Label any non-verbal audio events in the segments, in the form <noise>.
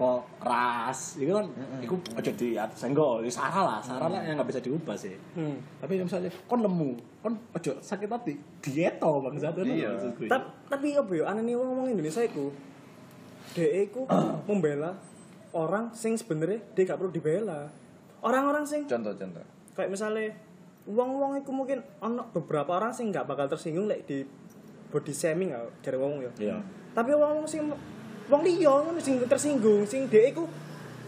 apa ras itu kan itu aja di senggol di sarah lah. Sarah lah yang nggak bisa diubah sih. Hmm. tapi misalnya kon lemu. Kon aja sakit hati. Dieto bang satu Iya. Ta- tapi apa ya aneh wong-wong Indonesia iku DE iku <coughs> membela orang sing sebenarnya dia gak perlu dibela. Orang-orang sing Contoh-contoh. kayak misalnya wong-wong iku mungkin ono beberapa orang sing nggak bakal tersinggung lek di body shaming ya dari wong ya. Iya. Tapi wong-wong sing wong liya ngono sing tersinggung sing DE iku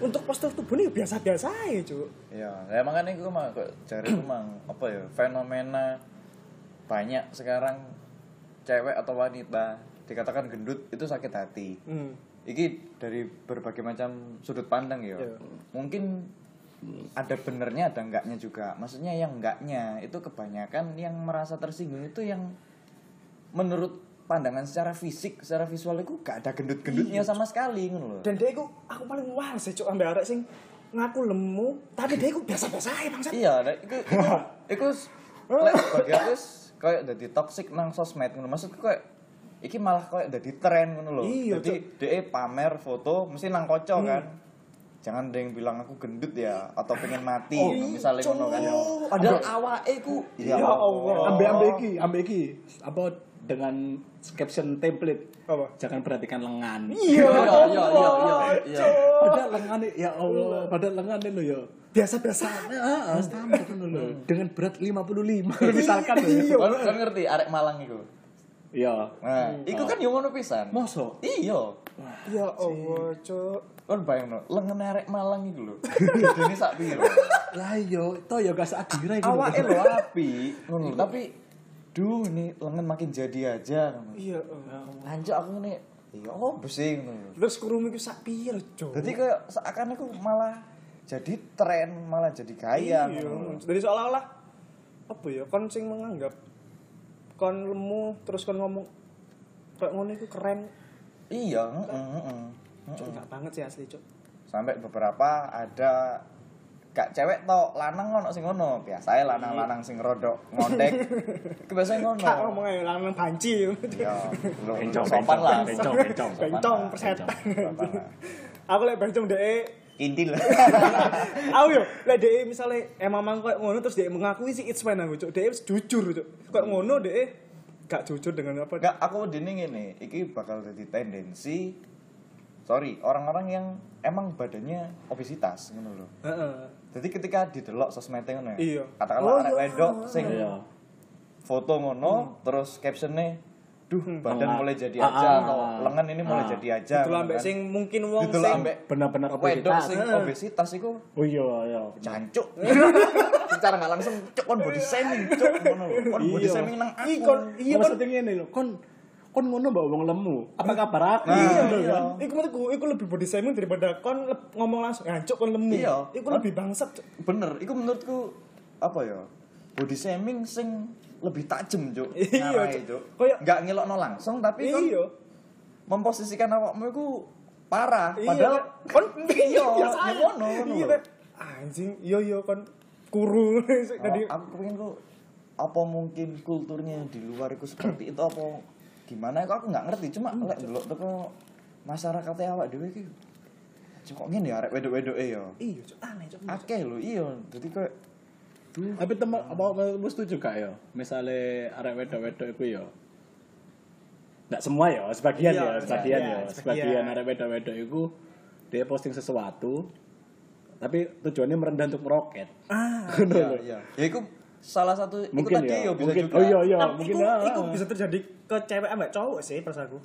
untuk postur tubuhnya ya biasa-biasa aja cuk Iya, ya makanya itu mah kok cari itu mah apa ya fenomena banyak sekarang cewek atau wanita dikatakan gendut itu sakit hati. hmm. Iki dari berbagai macam sudut pandang ya. Iya. Mungkin ada benernya ada enggaknya juga. Maksudnya yang enggaknya itu kebanyakan yang merasa tersinggung itu yang menurut pandangan secara fisik, secara visual itu gak ada gendut-gendutnya sama sekali ngono loh. dan iku aku paling wah sih cuk ambek arek sing ngaku lemu tapi DE iku biasa-biasa aja bangsat iya iku iku <laughs> lek bagi aku kayak dadi toxic nang sosmed ngono. Maksudku kayak iki malah kayak dadi tren ngono lho. Iya, jadi DE pamer foto mesti nang koco kan jangan ada yang bilang aku gendut ya atau pengen mati. Misalnya ngono kan padahal awake ku ya Allah. Ambil ambil iki ambil iki. Apa dengan caption template. Apa? Jangan perhatikan lengan. Iya iya iya iya iya padahal lengan ya Allah padahal lengan lo ya. Biasa-biasa Ah, standar kan lo dengan berat 55 misalkan lo Iya. kan ngerti arek Malang iku. Iya. Nah iku kan yo ngono pisan. Mosok? iya. Ya Allah cuk kan bayangno lengan arek Malang iku lho. <laughs> Ini sak piro? Lah yo to ya gak sakira iki lho. awake lo api. Ngono tapi duh ini lengan makin jadi aja iya Allah. Anjir aku ngene ya oh lho. terus kurung iku sak piro cuk? Jadi kayak seakan aku malah jadi tren, malah jadi gaya iya. jadi seolah-olah apa ya kon sing menganggap kon lemu terus kon ngomong kayak ngono iku keren? Iya, heeh, heeh. Cuk enggak banget sih asli cuk. Sampai beberapa ada gak cewek tok lanang ngono sing ngono. Biasae lanang-lanang sing rodok ngondek. <laughs> Biasanya ngono. Tak ngomong aja lanang banci ya lu Bencong, sopan lah. bencong, bencong, bencong persetan. aku lek bencong deh kintil. <laughs> Aku yo lek deh misalnya emang mang kayak ngono terus dia mengakui sih it's fine aku cuk. Dia jujur cuk. Kayak ngono deh gak jujur dengan apa. Enggak, aku dini ngene, iki bakal jadi tendensi sorry, orang-orang yang emang badannya obesitas ngono lho. Heeh. Jadi ketika didelok sosmed ngono ya. Iya. Katakanlah Oh, arek iya. wedok sing Iya. foto ngono terus captionnya duh badan Lengan. mulai jadi Ah, aja ah, atau ah. lengan ini mulai Ah. jadi aja. Itu ambek kan. sing mungkin wong sing ambek benar-benar wedok obesitas sing obesitas iku oh iya iya jancuk. <laughs> Secara nggak langsung cuk kon body shaming cuk ngono. Kon body Iya. shaming nang aku. Ih, kon iya kon maksudnya ngene lho kon kon ngono mbak wong lemu apa kabar aku Nah, Ngono iya. kan. Iku menurutku, iku lebih body shaming daripada kon ngomong langsung ngancuk kon lemu. Iya. Iku lebih bangsat. Bener iku menurutku apa ya body shaming sing lebih tajem cuk <laughs> Iya, Cuk. cuk Kayak- nggak ngelokno langsung tapi kan Iya. memposisikan awakmu iku parah Iya, padahal kon <laughs> iya biasa ya aja. ngono ngono Iya, lho. Pak. anjing, iya iya kon kuru. <laughs> Tadi Oh, aku pengen kok apa mungkin kulturnya di luar itu seperti itu apa gimana aku aku nggak ngerti. Cuma lek delok teko masyarakatnya awak dhewe iki Cuk, kok ngene ya arek wedok-wedok e ya? Iya, Cuk, aneh, Cuk. akeh lho iya. Dadi kayak tapi teman apa kamu setuju gak ya? Misalnya arek wedok-wedok itu ya? Nggak semua ya sebagian Iya, ya sebagian iya, ya. sebagian. sebagian arek wedok-wedok itu dia posting sesuatu tapi tujuannya merendah untuk meroket. Ah, <laughs> iya iya. Ya iku salah satu iku mungkin tadi ya ya bisa mungkin. juga. Oh iya iya tapi mungkin iku, ah, iku ah. bisa terjadi ke cewek ambek cowok sih perasaanku.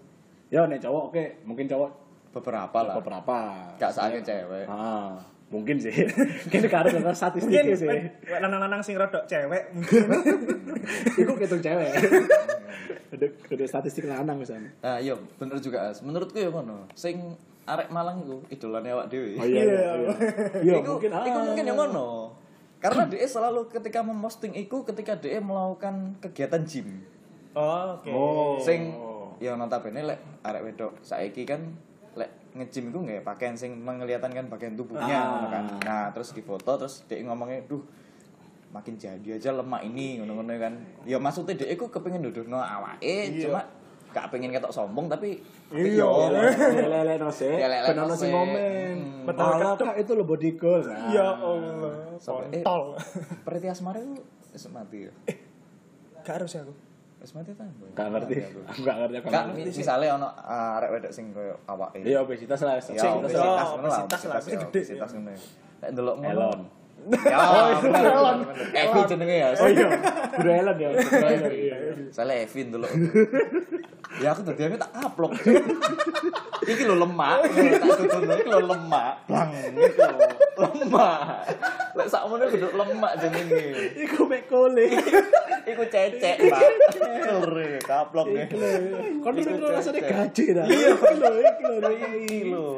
ya nih cowok oke. Mungkin cowok beberapa lah. Beberapa. Gak sakit cewek. Ah mungkin sih. <laughs> Mungkin karena dengar Mungkin statistiknya sih lanang-lanang sing rodok cewek mungkin. <laughs> itu hitung cewek. <laughs> Ada ada statistik lanang misalnya. Nah iya bener juga As. menurutku ya ngono. Sing arek Malang iku idolane awak dhewe. Oh iya iya iya. iya. Iku, mungkin ah. iku mungkin yang ngono karena dia selalu ketika memposting iku ketika dia melakukan kegiatan gym. Oh, oke. oh. Sing ya notabene lek arek wedok saiki kan lek nge-gym iku nggak pakaian sing mengelihatan kan bagian tubuhnya Ah. kan. Nah terus difoto terus dia ngomongnya duh makin jadi aja lemak ini ngono-ngono kan. Ya maksudnya dia iku kepengin nuduhno awake cuma gak pengen ketok sombong tapi Iya. lele no Ya, lele benar sih. komen Hmm. Betul. Kak, itu lo body goal. Ya Allah. Eh, Kontol. Preti Asmara itu mati ya. Gak harus ya aku. Wis mati ta? Gak ngerti aku gak ngerti aku Kak, ngerti. mi- misalnya ono ah, arek wedok sing koyo awake. iya obesitas lah Ya, obesitas obesitas lah. lah. ngono lah, obesitas lah, obesitas ya, gede, obesitas ya. ngono ya. Nek ndelok ngono. Elon Ya, bener, bener. Evi jenenge ya. oh iya udah Elon ya Elon iya Soalnya Evi ndelok. <laughs> Ya aku tadi tak kaplok. <laughs> Iki lho lemak, tak iki lho lemak. Blang iki lho lemak. Lek sakmono kudu lemak jenenge. iku mek kole Iku cecek, Pak. Kere kaplok nih. kon itu rasanya cecek. gaji dah iya lho iki lho Iki lho.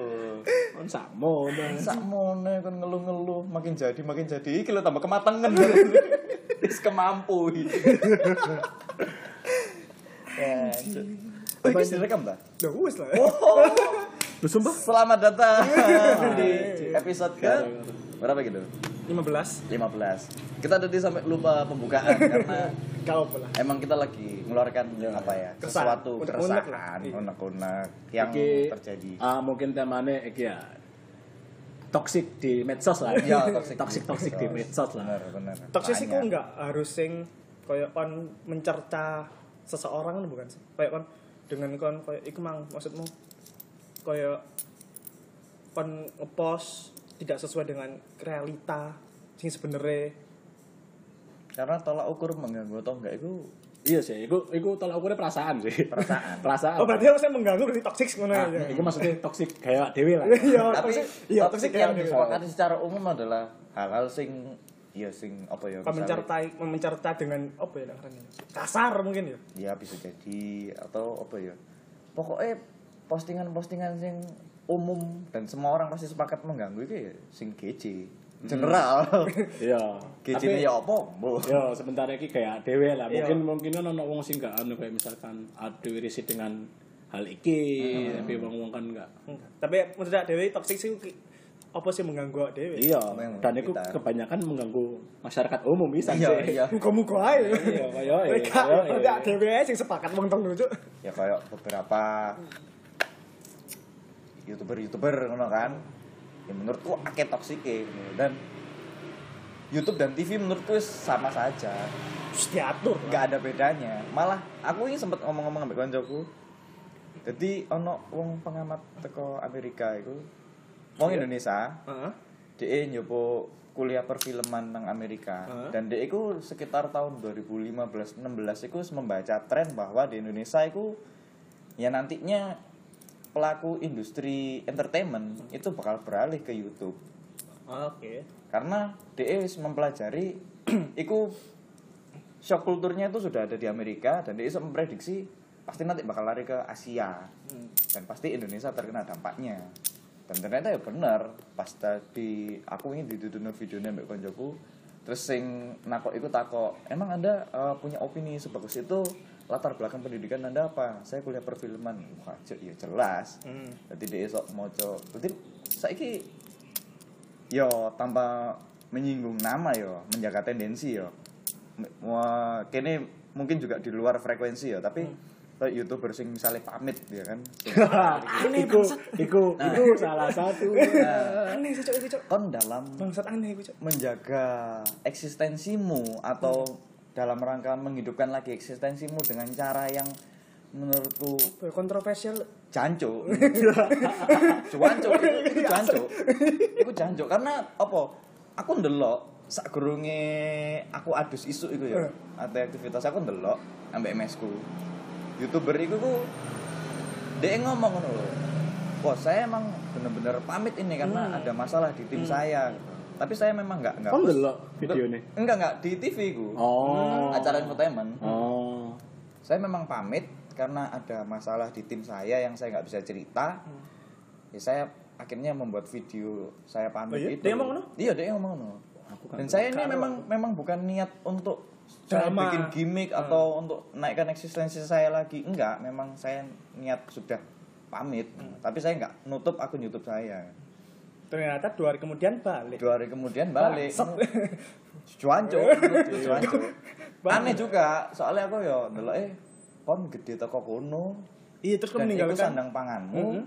kon sakmo nah. Sakmono kon ngeluh-ngeluh makin jadi makin jadi iki lho tambah kematangan. <laughs> Wis kemampu. Ya. Oh, iki direkam ta? Lah wis lah. Lu sumpah Selamat datang di episode ke berapa gitu? 15. 15. Kita tadi sampai lupa pembukaan <laughs> karena Kau pula. emang kita lagi mengeluarkan apa ya? Kesan. Sesuatu keresahan. Iya. unek-unek yang Iki, terjadi. ah mungkin temanya iki ya toxic di medsos lah Ya, toxic, toxic toxic di medsos lah Bener, bener. Toksis iku Banyak. enggak harus sing koyo kon mencerca seseorang kan bukan sih. Kayak kon dengan kon koyo iku mang maksudmu koyo kon ngepost tidak sesuai dengan realita sing sebenarnya Karena tolak ukur mengganggu atau enggak itu iya sih iku iku tolak ukurnya perasaan sih Perasaan. <laughs> perasaan Oh berarti harusnya mengganggu berarti toxic ngono Ah, ya. iku maksudnya toxic kayak dewi lah <laughs> Iya, tapi. Iya, toxic toxic yang kayak disepakati secara umum adalah hal-hal sing ya sing apa ya mencertai mencerca dengan apa ya namanya? Kasar mungkin ya. ya bisa jadi atau apa ya pokoknya postingan-postingan sing umum dan semua orang pasti sepakat mengganggu itu ya sing GC general <laughs> iya GC Tapi- ini ya apa Mbah. Yo, sementara iki kayak dewe lah. Iya. Mungkin mungkin ono wong sing gak anu kayak misalkan aduh risih dengan hal iki, tapi wong-wong kan enggak. Enggak. Tapi menurut Dewi toxic sih apa sih mengganggu awak Dewi? Iya, Memang dan itu kebanyakan mengganggu masyarakat umum bisa iya sih. iya Muka-muka aja. Iya, kaya Mereka iya, iya. tidak Dewi aja sing sepakat wong telu lucu. ya kayak beberapa youtuber-youtuber ngono kan ya menurutku akeh toksik dan YouTube dan TV menurutku sama saja Terus diatur. nggak ada bedanya malah aku ini sempat ngomong-ngomong sama koncoku jadi ono wong pengamat teko Amerika itu wong Iya. Indonesia Heeh. dia nyoba kuliah perfilman nang Amerika Hah? dan dia itu sekitar tahun 2015-16 itu membaca tren bahwa di Indonesia itu ya nantinya pelaku industri entertainment itu bakal beralih ke YouTube Oke. karena dia wis mempelajari <clears throat> iku shock kulturnya itu sudah ada di Amerika dan dia memprediksi pasti nanti bakal lari ke Asia Hmm. dan pasti Indonesia terkena dampaknya dan ternyata ya benar pas tadi aku ini dituduh videonya mbak konjoku terus sing nakok itu takok emang anda eh, punya opini sebagus itu latar belakang pendidikan anda apa? Saya kuliah perfilman. Wah ya jelas. Hmm. jadi dia esok moco berarti saiki yo tanpa menyinggung nama yo menjaga tendensi yo wah kene mungkin juga di luar frekuensi ya tapi kayak youtuber sing misalnya pamit ya kan? <laughs> Aneh, iku, iku, iku salah satu. <laughs> Aneh sih cok iki cok. kon dalam Bangsat aneh iku cok. menjaga eksistensimu atau dalam rangka menghidupkan lagi eksistensimu dengan cara yang menurutku Kontroversial. jancuk. Cuancuk itu, itu jancuk. itu jancuk karena apa? Aku ndelok sak gurunge aku adus isu itu ya atau aktivitas aku ndelok ambek MS ku youtuber itu ku dia ngomong lho. Wah saya emang bener-bener pamit ini karena ada masalah di tim saya. Tapi saya memang nggak nggak Kon post- delok videonya? enggak enggak di TV ku. Oh. acara infotainment. Oh. saya memang pamit karena ada masalah di tim saya yang saya nggak bisa cerita. Ya saya akhirnya membuat video saya pamit Oh iya? itu. Dia ngomong ngono? iya dia ngomong kan dan saya ini memang memang bukan niat untuk Drama. bikin gimmick atau untuk naikkan eksistensi saya lagi? Enggak memang saya niat sudah pamit. Tapi saya nggak nutup akun YouTube saya. Ternyata dua hari kemudian balik. dua hari kemudian balik. <laughs> Cuanco <laughs> cuanco. Aneh juga soalnya aku ya ndelok eh kon gede toko kono. Iya, terus iku meninggalkan. sandang panganmu. Mhm.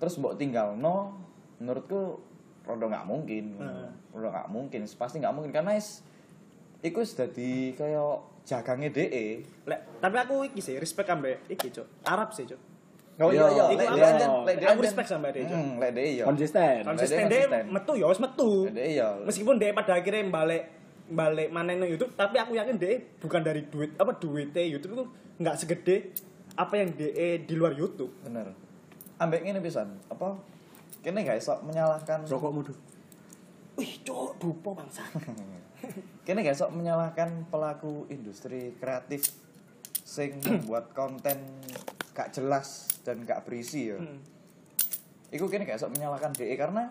terus mbok tinggal no menurutku rodo nggak mungkin. Heeh. rodo nggak mungkin pasti nggak mungkin. Karena is iku wis dadi kaya jagange DE Lek, tapi aku iki sih respect ambek iki, Cuk. Arab sih, Cuk. Oh Iya, iya, iku lek aku- dia lek dia aku respect sama dia. Hmm, lek dia iya. konsisten Konsisten dia deh metu ya wis metu. Lek dia iya. Meskipun dia pada akhirnya balik balik mana nang YouTube, tapi aku yakin dia bukan dari duit apa duitnya YouTube itu nggak segede apa yang dia di luar YouTube. Bener. Ambek ngene pisan, apa? Kene gak iso menyalahkan rokokmu tuh Wih, cok, dupo bangsa. <laughs> Kene gak iso menyalahkan pelaku industri kreatif sing <clears throat> membuat konten gak jelas dan gak berisi ya. Hmm. Iku kene gak iso menyalahkan DE karena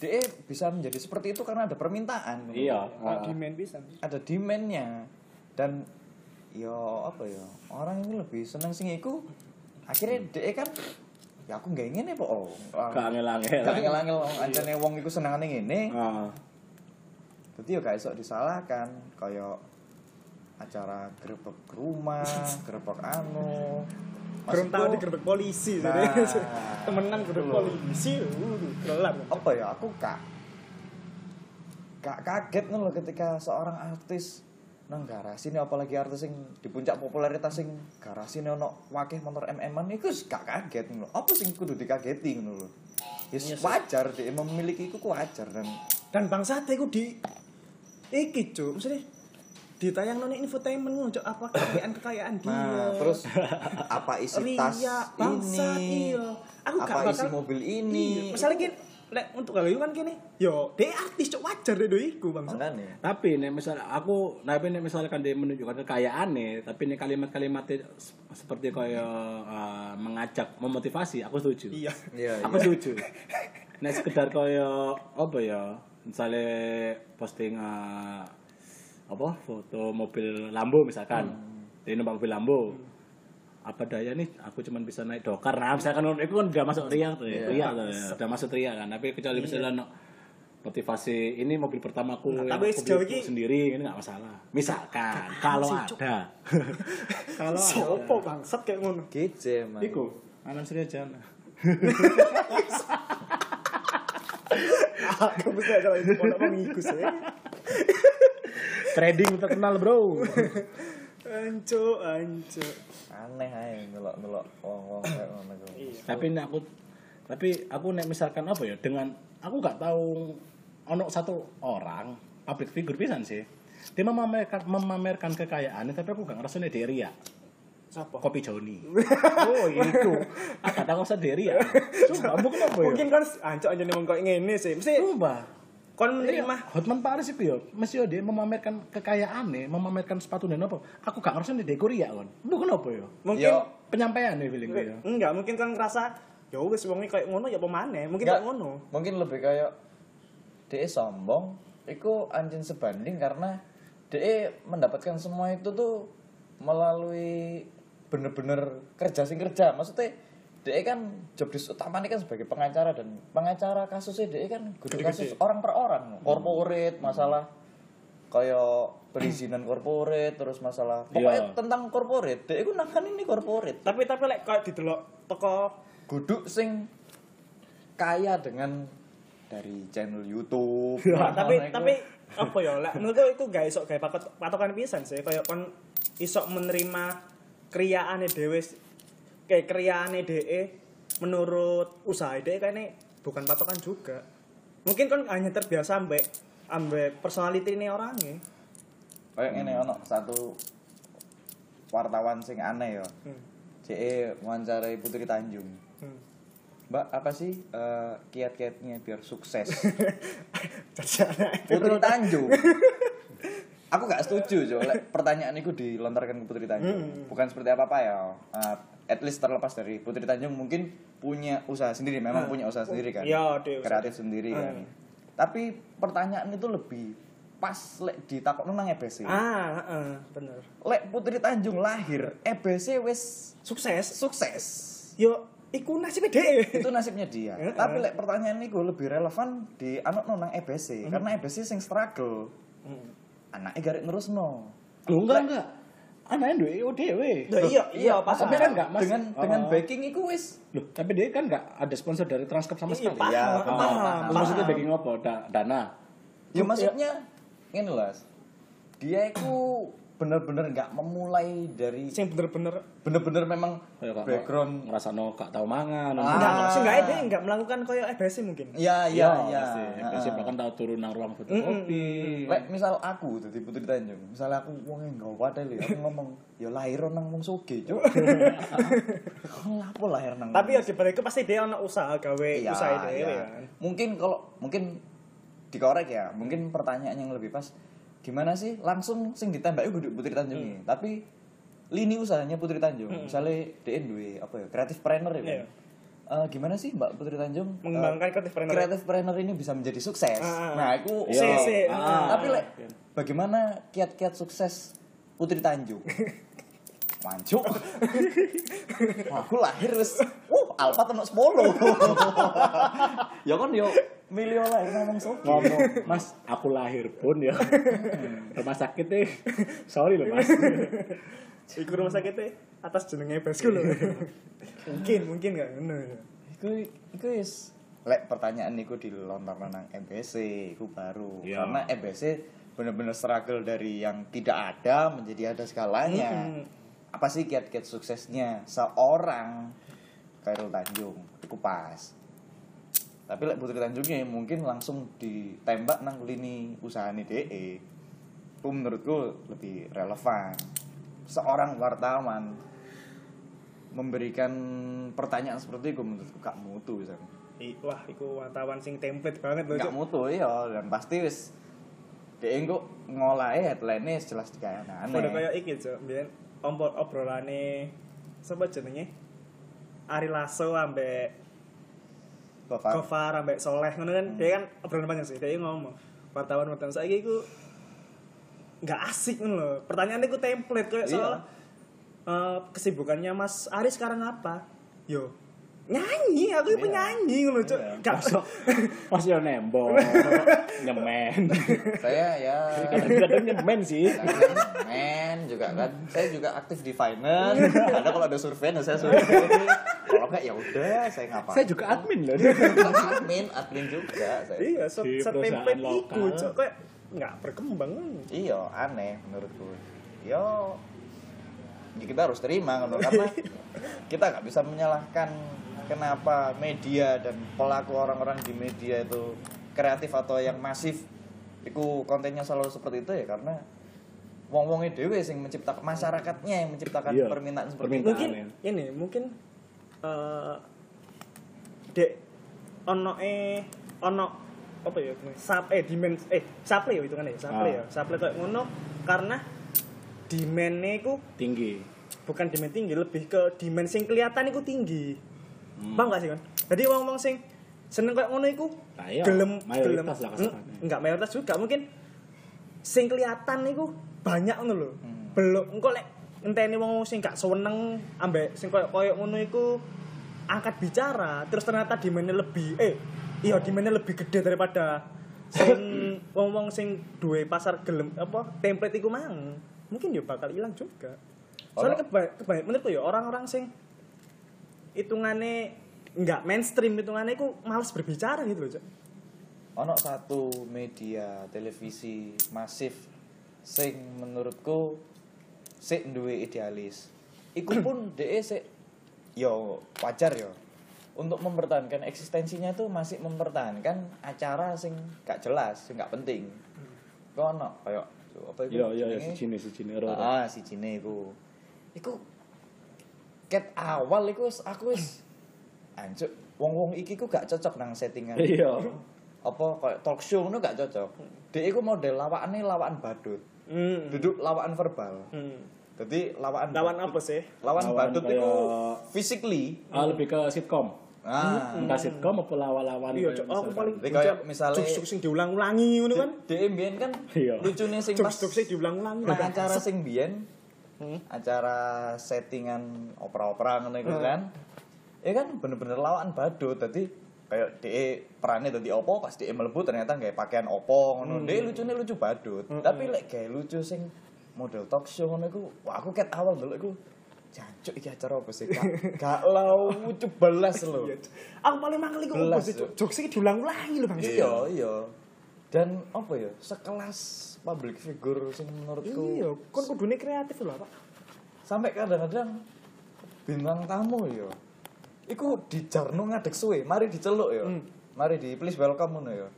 DE bisa menjadi seperti itu karena ada permintaan. iya Nah, demand bisa. Ada demandnya dan yo apa ya orang ini lebih seneng sing iku akhirnya DE kan ya aku gak ingin ya po oh. gak angel-angel Gak ngel-ngel ancane wong iku senengane ngene. Ah. Jadi ya gak iso disalahkan kaya acara gerbek rumah, <laughs> gerbek anu. Belum tahu di gerbek polisi Nah. jadi <laughs> temenan gerbek Betul. polisi uh, kelar apa ya aku kak kak kaget nih loh ketika seorang artis nang garasi nih apalagi artis sing di puncak popularitas sing garasi nih ono wakil motor MM-an wis gak kaget nih loh. Apa sing kudu dikageti ngono lho. Yes, wajar dia memiliki ku wajar dan dan bangsa iku di iki cuk maksudnya ditayang noni infotainment ngono apa kekayaan kekayaan dia Nah, terus apa isi tas Ria, bangsa, ini? iya. Aku gak apa isi bakal- mobil ini? Iya. Misalnya gini, lek untuk kalau kan gini, yo dia artis cok wajar deh iku bang. Makanya. tapi nih misalnya aku tapi nih misalkan dia menunjukkan kekayaan nih tapi nih kalimat-kalimat seperti kayak uh, mengajak memotivasi aku setuju Iya. Iya, aku setuju nah sekedar kayak apa ya misalnya posting uh, apa foto mobil Lambo misalkan. Dia numpak mobil Lambo. Apa daya nih? Aku cuman bisa naik dokar. Nah misalkan itu kan udah masuk ria tuh. Ya, ria tuh ya, udah masuk ria kan. Tapi kecuali misalnya no, motivasi ini mobil pertamaku Nah, yang tapi aku sejauh beli ini- sendiri ini nggak masalah. Misalkan kalau sih, Cuk? ada. <laughs> Kalau ada. Sopo bangsat kayak ngono. Kece man. Iku, Alan Surya Jana. Aku bisa kalau itu pondok mengikus ya. Trading terkenal, Bro. Anco, anco. Aneh aja ngelok-ngelok wong-wong kayak ngono. Iya. tapi nek aku tapi aku nek misalkan apa ya dengan aku nggak tahu ono satu orang public figure pisan sih. Dia memamerkan memamerkan kekayaannya tapi aku gak ngerasa dia ria. Siapa? Kopi Joni. <laughs> oh, itu. Aku tak usah dia ria. Coba bukan apa ya? Mungkin kan anco aja nih mengkok ngene sih. Mesti Coba. kon Iya, menerima Hotman Paris itu ya, mesti ya dia memamerkan kekayaannya, memamerkan sepatu dan apa. Aku gak ngerasa dia Korea kan. Bukan apa ya? mungkin Yo. Penyampaian nih feeling ya. enggak mungkin kan ngerasa ya wis wong kayak ngono ya pemane mungkin Nggak, kayak ngono Mungkin lebih kayak DE sombong, iku anjing sebanding karena DE mendapatkan semua itu tuh melalui bener-bener kerja sing kerja. Maksudnya DE kan job desk utamanya kan sebagai pengacara dan pengacara kasusnya DE kan kudu kasus orang per orang, corporate, masalah kayak perizinan corporate terus masalah pokoknya Iya. tentang corporate DE ku nangani ini corporate tapi tapi lek kayak didelok teko guduk sing kaya dengan dari channel YouTube. <laughs> Nah, tapi iku. tapi apa ya lek menurutku itu gak iso gawe paket patokan pisan sih kayak kon iso menerima kriyaane dhewe kayak kriyaane dhewe menurut usaha dhewe kayaknya bukan patokan juga mungkin kon hanya terbiasa ambek ambek personality ini orangnya kayak ngene ono satu wartawan sing aneh ya. hmm. CE wawancarai Putri Tanjung. hmm. Mbak, apa sih eh, kiat-kiatnya biar sukses? <laughs> Putri Tanjung. <laughs> Aku gak setuju, Jo. Pertanyaan itu dilontarkan ke Putri Tanjung. Hmm. Bukan seperti apa-apa ya. Eh, at least terlepas dari Putri Tanjung mungkin punya usaha sendiri, memang Hmm. punya usaha sendiri kan. Dia usaha. Kreatif sendiri kan. Hmm. Tapi pertanyaan itu lebih pas lek ditakokno nang EBC. ah heeh, bener Lek Putri Tanjung lahir, EBC wis sukses sukses. yo iku nasibnya dhewe itu nasibnya dia. Heeh. Tapi lek pertanyaan ini lebih relevan di anak nang EBC karena EBC sing struggle. Hmm. Anaknya garik terus no. Lu enggak enggak. anaknya duwe IO dhewe. Lah iya, iya, pas Tapi kan enggak Mas. dengan Oh. dengan backing iku wis Loh, tapi dia kan enggak ada sponsor dari Transcorp sama Iya, sekali. Iya, paham, paham. paham. Maksudnya backing apa? Da- dana. ya maksudnya ngene lho Mas. dia itu bener-bener nggak memulai dari Sing bener-bener bener-bener memang Kayak kak background ngerasa no gak tau mangan. Ah. enggak maksudnya enggak dia enggak melakukan koyo EBS mungkin. Iya iya iya. Biasanya bahkan tahu turun nang ruang fotokopi. Lek misal aku dadi Putri Tanjung, misal aku wong yang gak wadah lho, aku ngomong ya lahir nang wong soge, Cuk. <laughs> Apa lahir nang Tapi ya dibalik itu pasti dia ono usaha gawe Iya, usaha dhewe iya. kan. Mungkin kalau mungkin dikorek ya, mungkin pertanyaan yang lebih pas gimana sih langsung sing ditembaki kudu Putri Tanjung Hmm. Tapi lini usahanya Putri Tanjung, misalnya dia duwe apa ya, kreatif planner ya. kan? Iya. Eh, gimana sih Mbak Putri Tanjung Mengembangkan eh, creative planner. creative planner ini bisa menjadi sukses? Ah, ah. Nah, aku Si, si. Ah. tapi lek bagaimana kiat-kiat sukses Putri Tanjung? <laughs> Mancuk. Wah, <laughs> aku lahir wis uh alfa temen 10. ya kan yo milio lahir ngomong sok. Ngomong, Mas, aku lahir pun ya. Rumah sakit deh. Sorry loh, Mas. <laughs> Iku rumah sakitnya atas jenenge EBS ku lho. <laughs> mungkin, mungkin enggak ngono ya. Iku iku wis lek pertanyaan niku dilontarno nang MBC iku baru. Iya. Karena MBC bener-bener struggle dari yang tidak ada menjadi ada skalanya. Mm-mm. Apa sih kiat-kiat suksesnya seorang Khairul Tanjung? Iku pas. Tapi lek Putri Tanjungnya mungkin langsung ditembak nang lini usahane DE. Itu menurutku lebih relevan. Seorang wartawan memberikan pertanyaan seperti itu menurutku gak mutu. I- Wah, iku wartawan sing template banget lho. Gak mutu iya dan pasti wis DE engko ngolahe headline jelas digawe aneh. Udah kayak iki, Cuk. Biyen ompol obrolane sapa jenenge? Ari Lasso ambek Bapak. Gofar ambek Soleh ngono kan. Dia kan obrolan panjang sih. Dia ngomong wartawan wartawan saiki iku nggak asik ngono lho. Pertanyaannya iku template kayak Iya. soal eh, kesibukannya Mas Ari sekarang apa? Yo nyanyi, aku itu nyanyi ngono, Cuk. Iya. Gak Mas yo nembok, <laughs> nyemen. Saya ya Kadang-kadang nyemen sih. men juga kan saya juga aktif di finance ada kalau ada survei nah saya survei kalau enggak ya udah saya ngapain Saya juga admin loh. admin admin juga saya Iya, perusahaan iku, lokal. Cuk. Kayak nggak berkembang. iya aneh menurutku yo ya kita harus terima kan karena <laughs> kita nggak bisa menyalahkan kenapa media dan pelaku orang-orang di media itu kreatif atau yang masif itu kontennya selalu seperti itu ya karena wong-wongnya dewe sing menciptakan masyarakatnya yang menciptakan Iya, permintaan seperti permintaan. itu mungkin ya. ini mungkin eh dek ono e ono apa ya sap eh demand eh supply ya itu kan ya supply Ah. ya supply kayak ngono karena demandnya itu Tinggi. bukan demand tinggi lebih ke demand sing kelihatan itu tinggi Hmm. bang gak sih kan jadi wong wong sing seneng kayak ngono iku Nah, iya, gelem gelem. lah Hmm, enggak mayoritas juga. Mungkin sing kelihatan iku banyak ngono lho. Hmm. belum engko lek enteni wong sing gak seneng ambek sing koyo koyo ngono iku angkat bicara terus ternyata demandnya lebih eh iya demandnya lebih gede daripada sing <coughs> wong-wong sing duwe pasar gelem apa template iku mang. Mungkin ya bakal hilang juga. Soalnya keba- kebanyakan menurutku ya orang-orang sing hitungannya nggak mainstream hitungannya iku males berbicara gitu loh Cok. ono satu media televisi masif sing menurutku sik duwe idealis iku <clears throat> pun DE sik yo wajar yo untuk mempertahankan eksistensinya tuh masih mempertahankan acara sing gak jelas sing gak penting kok ono kayak apa itu Iya, iya, si Cine, si Cine. Ah, si Cine iku. Iku ket awal iku wis- aku wis anjuk wong-wong iki ku gak cocok nang settingan. Iya. <laughs> Apa kayak talk show ngono gak cocok. Dek iku model lawakane lawakan badut. hmm. Duduk lawakan verbal. hmm. Jadi lawakan lawan apa sih Lawan, Lawan badut kayak- iku physically. Ah, lebih ke sitkom. Ah. Entah sitkom apa lawan-lawan. iya Cok. aku paling Jadi kayak misalnya- jokes sing diulang-ulangi ngono kan Dek mbiyen kan Iya. lucune sing pas jokes jokes diulang-ulangi Nah, acara sing biyen Hmm. acara settingan opera-opera ngono iku Hmm. kan. Ya kan bener-bener lawan badut. Dadi kayak DE perannya dadi opo pas DE mlebu ternyata nggak pakaian opo ngono. Hmm. DE lucune lucu badut. Tapi lek kayak lucu sing model talk show ngono iku wah aku ket awal dulu jancuk iki acara apa sih gak <laughs> gak lau belas lho Iya. Aku paling mangkel iku opo sih. Jokes iki diulang-ulangi lho, Bang. iya iya dan apa ya sekelas public figure sing menurutku Iya, kon kudune kreatif lho, Pak. sampai kadang-kadang bintang tamu ya iku dijarno ngadeg suwe mari diceluk ya Hmm. mari di please welcome ngono ya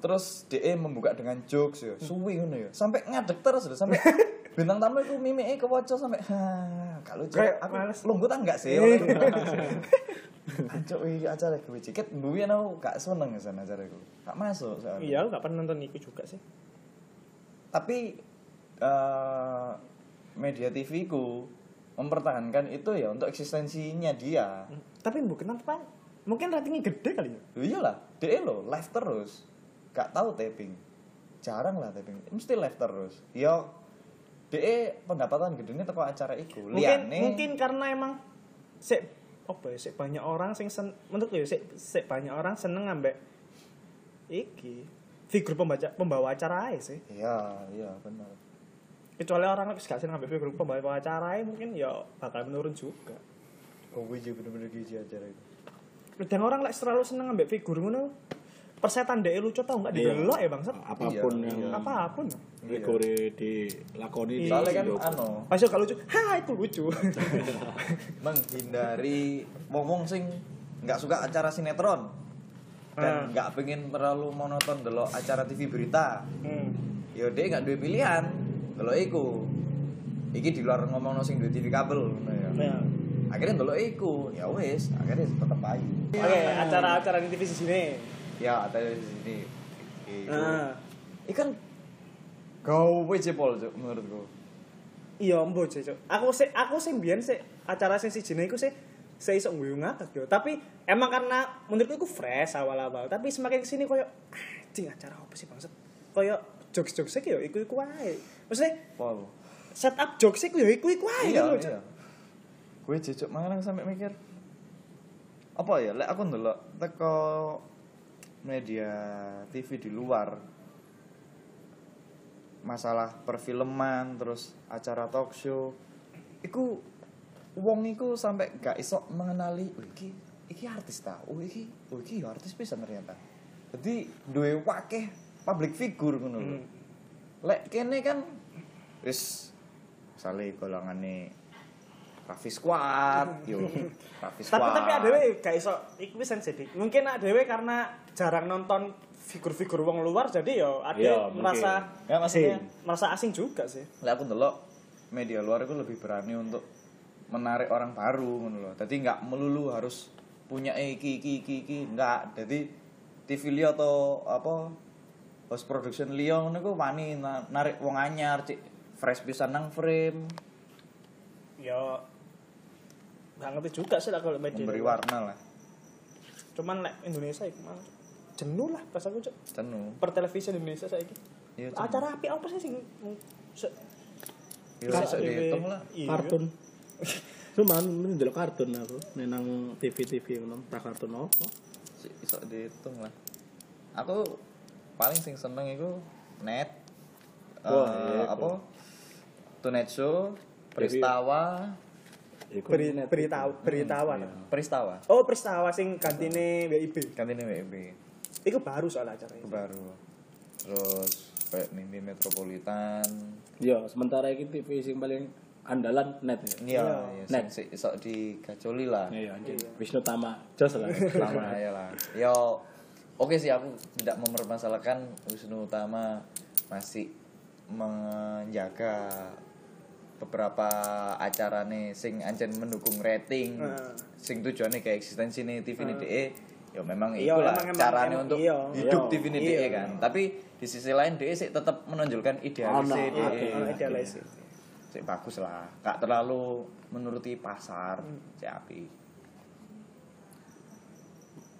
terus DE membuka dengan jokes ya suwe ngono ya sampai ngadeg terus lho sampai <laughs> bintang tamu itu mimiknya kewaca sampai ha kalau Kayak aku males. lungguh tak enggak sih <laughs> Ancuk iki acara gue ciket mbiyen aku gak seneng ya sana acara iku. Gak masuk soalnya. Iya, aku gak pernah nonton iku juga sih. Tapi eh, media TV ku mempertahankan itu ya untuk eksistensinya dia. Tapi bukan kenapa? Mungkin ratingnya gede kali ya. Loh iyalah, DE lo live terus. Gak tahu taping. Jarang lah taping. Mesti live terus. Ya DE pendapatan gede ini teko acara iku. Mungkin Liane mungkin karena emang sik apa ya, sik banyak orang sing sen, menurut ya sik sik banyak orang seneng ambek iki figur pembaca pembawa acara sih. Iya, iya benar. Kecuali orang gak seneng ambek figur pembawa acara mungkin ya bakal menurun juga. Oh, gue juga bener-bener gizi acara itu. Dan orang lek terlalu seneng ambek figur ngono persetan dek lucu tau nggak? Iya. didelok ya bangsat. Apa pun Iya, yang iya. apa pun. Rigore dilakoni di Soalnya kan anu, masuk gak lucu ha itu lucu. <laughs> Menghindari ngomong sing nggak suka acara sinetron dan nggak pengen terlalu monoton delok acara TV berita. Hmm. ya dia nggak duwe pilihan. Delok iku. Iki di luar ngomong sing duwe TV kabel ya. Ya. akhirnya delok iku. Ya wis akhirnya tetep ayu. Oke acara-acara di TV di sini ya ada di sini iku nah ikan gawe jepol Cuk, menurutku. Iya sih Cuk. aku sih aku sih mbiyen sih acara sing sijine iku sih saya iso nguyu ngakak yo tapi emang karena menurutku iku fresh awal-awal tapi semakin ke sini koyo anjing acara apa sih bangsat? Koyo jokes-jokes yo iku-iku wae. Maksudnya pol. setup jokes iku yo iku-iku wae iya gitu iya. Gue cecok mangan sampai mikir apa ya lek aku ndelok teko media TV di luar. Masalah perfilman terus acara talk show. Iku wong iku sampai gak iso mengenali oh iki iki artis ta? Oh iki oh iki ya artis bisa ternyata. Jadi duwe wakeh public figure ngono Hmm. lek kene kan wis misale golongane Raffi Squad yo Raffi Squad tapi tapi adewe gak iso iku wis sensitif mungkin adewe karena jarang nonton figur-figur wong luar jadi yo ade Iya, mungkin. merasa ya maksudnya merasa asing juga sih lek aku ndelok media luar itu lebih berani untuk menarik orang baru ngono loh. Jadi nggak melulu harus punya eh, iki iki iki iki enggak. Jadi TV Leo atau apa post production Leo ngono iku wani na- narik wong anyar cik fresh pisan nang frame, yo gak ngerti juga sih lah kalau media memberi warna lah. cuman lek Indonesia iku mah jenuh lah pas aku Cuk. Cenu. per televisi Indonesia saiki Iya, jenuh. acara api apa sih sing se- Yo dewe- dihitung lah. Iya. kartun <laughs> cuman mendelok kartun aku nenang TV TV ngono pra kartun apa Si- Iso dihitung lah. Aku paling sing seneng iku net Wah, eh, iya, apa? Tonight Show, Peristawa, Iku beri itu. beritawan Iya. Peristawa. oh peristawa sing gantine WIB Kantine WB itu baru soal acara itu itu baru. Terus kayak mimpi metropolitan. Iya, sementara iki TV sing paling andalan net ya. Iya, Iya. ya, Net. sing sik iso digacoli lah. Iya, anjir. Wisnu Tama. Jos lah. Lama ya lah. Yo oke sih aku tidak mempermasalahkan Wisnu Utama masih menjaga beberapa acara nih sing ancen mendukung rating Nah. sing tujuannya kayak eksistensi nih TV ini DE ya memang Iya, itulah caranya emang- untuk iya. hidup Iya. TV ini Iya. DE kan tapi di sisi lain DE sih tetap menonjolkan idealis oke, Ono idealis sih bagus lah gak terlalu menuruti pasar cek api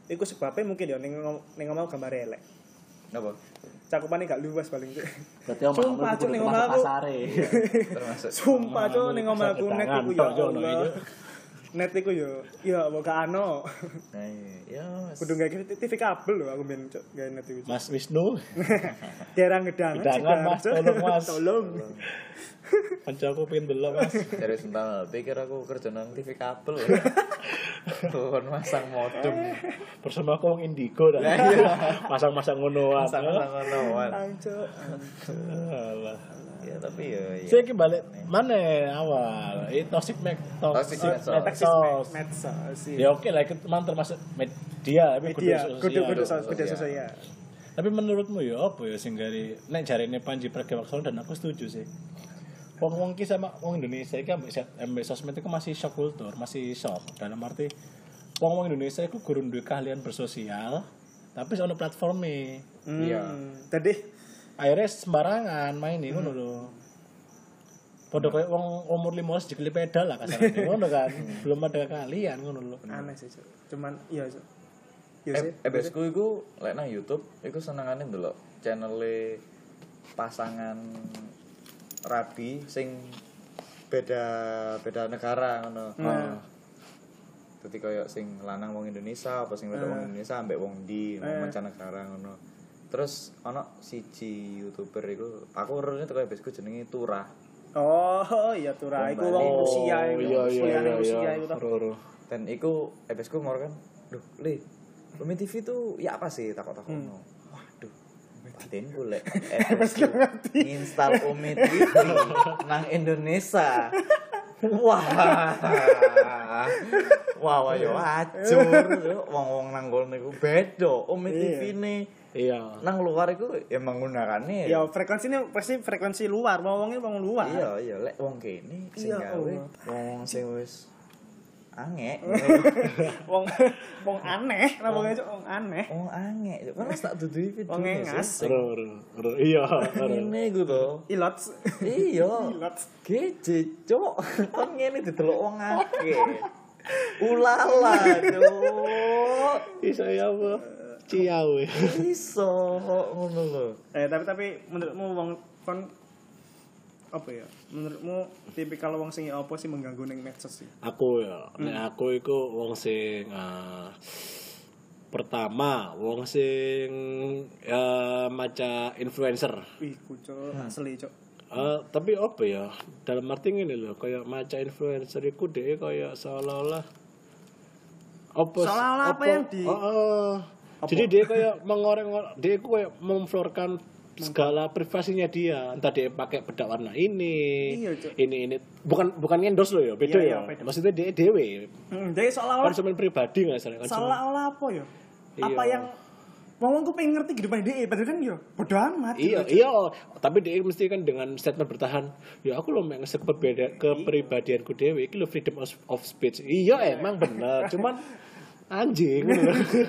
Iku sebabnya mungkin ya ning ngom- ning ngomong gambar elek. Kenapa? Cakupane gak luas paling Cuk. Berarti omah Sumpah, Cuk, ning omah masuk aku. pasare. termasuk Sumpah Cuk ning ngomong aku nek iku ya Allah. Net iku yo ya apa gak ano. Nah, iya, ya Kudu gawe TV kabel lho aku ben cok gawe net iku. Mas Wisnu, <laughs> Daerah gedang. Gedangan, Mas. Tolong, Mas. Tolong. <laughs> kancaku pengen delok Mas. dari sentang pikir aku kerja nang TV kabel. <laughs> Tuh masang modem. Bersama aku wong indigo dah. Masang-masang ngonoan. Masang-masang ngonoan. Ancuk. Alah. Ya tapi ya ya. Saya ki balik mana awal? Itu toxic make Toxic medsos. medsos. Ya oke lah, itu memang termasuk media, tapi Media, sosial. kudu kudu sosial. kudu sosial ya. Tapi menurutmu ya apa ya sing gari nek jarine Panji Pragiwaksono dan aku setuju sih. Wong wong ki sama wong Indonesia iki ambek set- ambek sosmed itu masih shock kultur, masih shock. Dalam arti wong wong Indonesia itu gurun duwe keahlian bersosial, tapi ono platformnya. Iya. Hmm. Tadi Akhirnya sembarangan main ini ngono lho. Padha koyo wong umur 15 dikeli pedal lah kasarane <laughs> ngono kan. Belum ada keahlian ngono lho. aneh sih. Cuman iya. Iya Eh, sih. ebesku iku lek nang YouTube iku senengane ndelok channel pasangan rabi sing beda beda negara ngono. Nah. Dadi koyo sing lanang wong Indonesia apa sing wedok wong Indonesia ambek wong di wong mancanegara ngono. Terus ana siji YouTuber iku aku urutnya teko ebesku jenenge Turah. Oh, iya tuh Ra. Iku wong Oh, Rusia iku. iya iya Rusia, iya Rusia iya. iku. Ro-ro. Dan iku ebesku ngor kan, duh, Le, Umi TV tuh ya apa sih takut-takut no. Waduh, batinku lek ebesku <laughs> install Umi TV <laughs> nang Indonesia. Wah. Wah, wah yo acur. Wong-wong nang kono iku beda. Umi TV ne Iya. nang luar iku ya menggunakannya. Ya frekuensinya pasti frekuensi luar, wongnya wong luar. Iya, iya, lek wong kene sing Iya, gawe wong sing wis ange. <laughs> wong wong aneh, lah wong Cuk, wong aneh. Oh ange, wis tak dudui video. Wong ngas. Ro ro ro. Iya. Ini gue tuh. Ilots. Iya. <laughs> Ilots. Gece, cok. Kan ngene didelok wong akeh. Ulala, cok. Iso ya apa? Ciao. Iso ngono lho. Eh tapi tapi menurutmu wong kon apa ya? Menurutmu tipikal wong sing apa sih mengganggu ning medsos sih? Aku ya, nek aku iku wong sing ah, pertama wong sing ya maca influencer. Wih, kucuk asli, Cuk. Eh, tapi apa ya dalam arti ini loh kayak maca influencer itu deh kayak seolah-olah apa Seolah-olah apa yang di- Oh, oh. jadi dia kayak mengoreng dia itu kayak memflorkan segala privasinya dia entah dia pakai bedak warna ini Iya, ini ini bukan bukan endorse loh ya beda Iya, iya, ya beda. maksudnya dia dewe Hmm, jadi seolah-olah konsumen pribadi nggak sih konsumen seolah-olah apa ya? Iya. Apa yang wong ku pengen ngerti kehidupan dia, padahal kan yo bodo amat. Iya, gitu, iya, tapi dia mesti kan dengan statement bertahan, ya aku lo ngesek berbeda kepribadianku dewe, iki lo freedom of, of speech. Iya emang bener, cuman <laughs> anjing.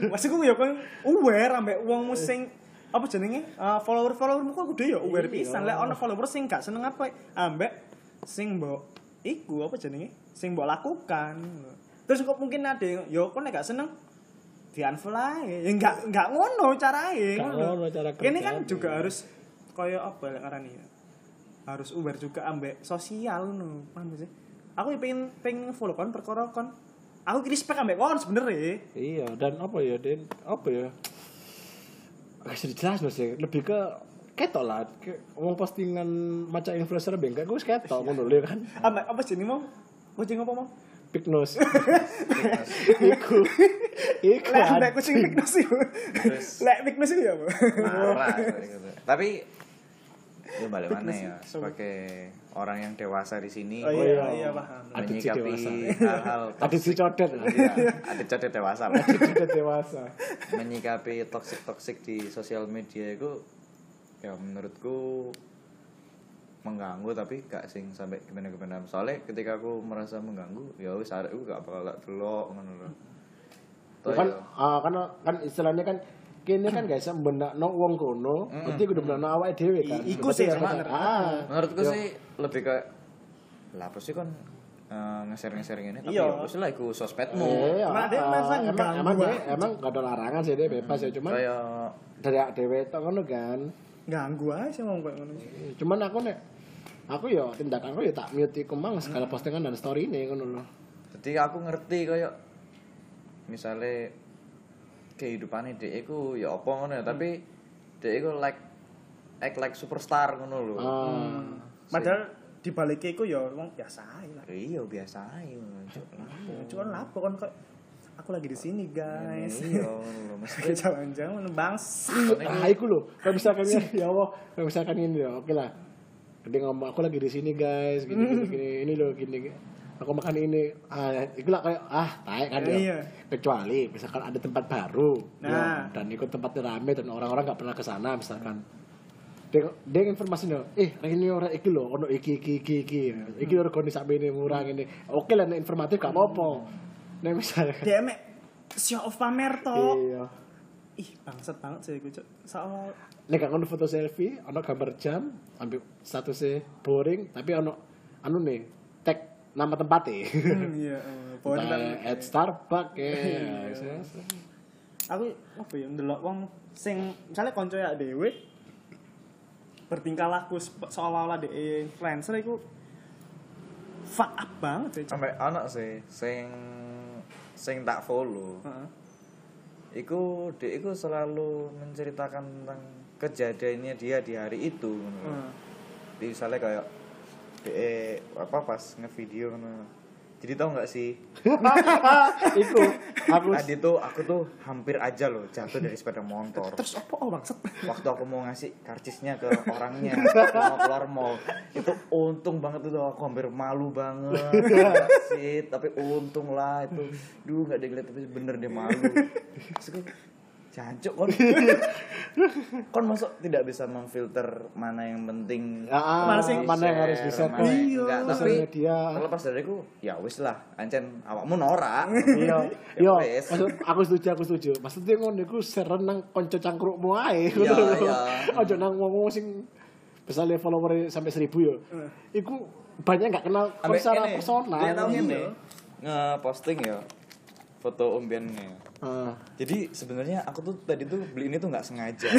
Maksudku yo kan aware ambek wong sing apa jenenge? Uh, follower-followermu kok kudu yo aware pisan. Lek ono follower sing gak seneng apa ambek sing mbok iku apa jenenge? Sing mbok lakukan. Terus kok mungkin ada yang yo kok nek gak seneng di unfollow ae. Ya enggak enggak ngono carae. Ngono cara Ini kan juga harus kaya apa lek ngarani ya? Harus aware juga ambek sosial ngono. Paham sih? Aku ya pengen pengen follow kon perkara kon. Aku respect ambek kon sebenernya. iya, dan apa ya, dan apa ya? Kasih jelas sih, lebih ke ketok lah, ke, ngomong postingan maca influencer bengkak, gue ketok ngono lho kan, Apa apa sih ini mau? Kucing apa mau? nose. <laughs> iku, iku. Lek kucing Vignos itu. Lek Vignos itu ya, Bu. Gitu. Tapi ya balik mana ya sebagai orang yang dewasa di sini Oh iya, iya paham. Adit si menyikapi dewasa. hal-hal Ada si codet lah. Iya, ada codet dewasa lah. Codet dewasa. menyikapi toxic toxic di sosial media itu ya menurutku mengganggu tapi gak sing sampai gimana gimana soalnya ketika aku merasa mengganggu ya wis arek aku gak bakal tak delok ngono lho kan ah, karena kan istilahnya kan kini kan guys benakno wong kono berarti kudu benakno awake dhewe kan? Iku sih Berarti sebenarnya. ah. Menurutku sih lebih ke lah apa sih kan nge-share-nge-share ini tapi Iya. ya wis lah iku sosmedmu. Eh, Cuma dia ah, emang emang emang gak ada larangan sih dia bebas ya cuman dari awake dhewe tok ngono kan. Ganggu aja sih ngomong kayak ngono. cuman aku nek aku ya tindakanku ya tak mute iku mang segala postingan dan story ini ngono lho. Jadi aku ngerti kayak misalnya kehidupannya dia iku ya apa ngono ya, tapi dia iku like act like superstar ngono lho. Ah. Padahal di balik iku ya wong biasa ae lah. Iya biasa ae ngono, Cuk. Lapo. Cuman lapo kan kok aku lagi di sini guys. <laughs> Iya ngono lho, mesti Jalan-jalan bangs. Ah, iku loh. Kalau misalkan ya, ya Allah, kalau misalkan ini ya, oke lah. Dia ngomong aku lagi di sini guys, gini gini gini, ini loh gini. Aku makan ini, ah, itu lah kayak ah, taek kan ya. Iya. Kecuali misalkan ada tempat baru, Nah. ya, dan itu tempatnya rame dan orang-orang nggak pernah ke sana misalkan. Dia, dia informasinya, eh ini orang iki loh, ono iki iki iki iki, iki orang kondisi sampai ini murah ini. Oke lah, informatif gak apa-apa. Nah misalnya, Dia mek show off pamer to. iya. Ih, bangsat banget sih gue. Soal Nek gak foto selfie, ono gambar jam, ambil statusnya boring, tapi ono anu nih, nama tempatnya. Hmm, iya, pokoknya Entah at Starbucks ya. <laughs> Iya. aku apa ya ndelok wong sing misalnya konco ya dhewe bertingkah laku seolah-olah de influencer iku fuck up banget ya. Cuk. sampai anak sih sing sing tak follow. Heeh. Iku dia iku selalu menceritakan tentang kejadiannya dia di hari itu. Heeh. Misalnya kayak dia apa pas ngevideo ngono. Jadi tau nggak sih? <laughs> Iku aku Tadi tuh aku tuh hampir aja loh jatuh dari sepeda motor. Terus apa oh bangsat? Waktu aku mau ngasih karcisnya ke orangnya mau keluar mall itu untung banget itu aku hampir malu banget <laughs> sih tapi untung lah itu duh nggak dilihat tapi bener dia malu Terus jancuk kon <laughs> kon masuk tidak bisa memfilter mana yang penting Ah, Mana sih? mana yang harus di share mana yang Iya. tapi media. terlepas dari aku ya wis lah ancen awakmu norak <laughs> Iya, Ya iya. Maksud aku setuju, aku setuju. Maksudnya ngono iku share nang kanca cangkrukmu ae. Iya, iya. Aja nang ngomong sing misalnya follower sampai seribu ya. Iku banyak nggak kenal kon secara personal. dia tahu Iya. ini nge-posting ya foto umbiannya Ah. Jadi sebenarnya aku tuh tadi tuh beli ini tuh nggak sengaja.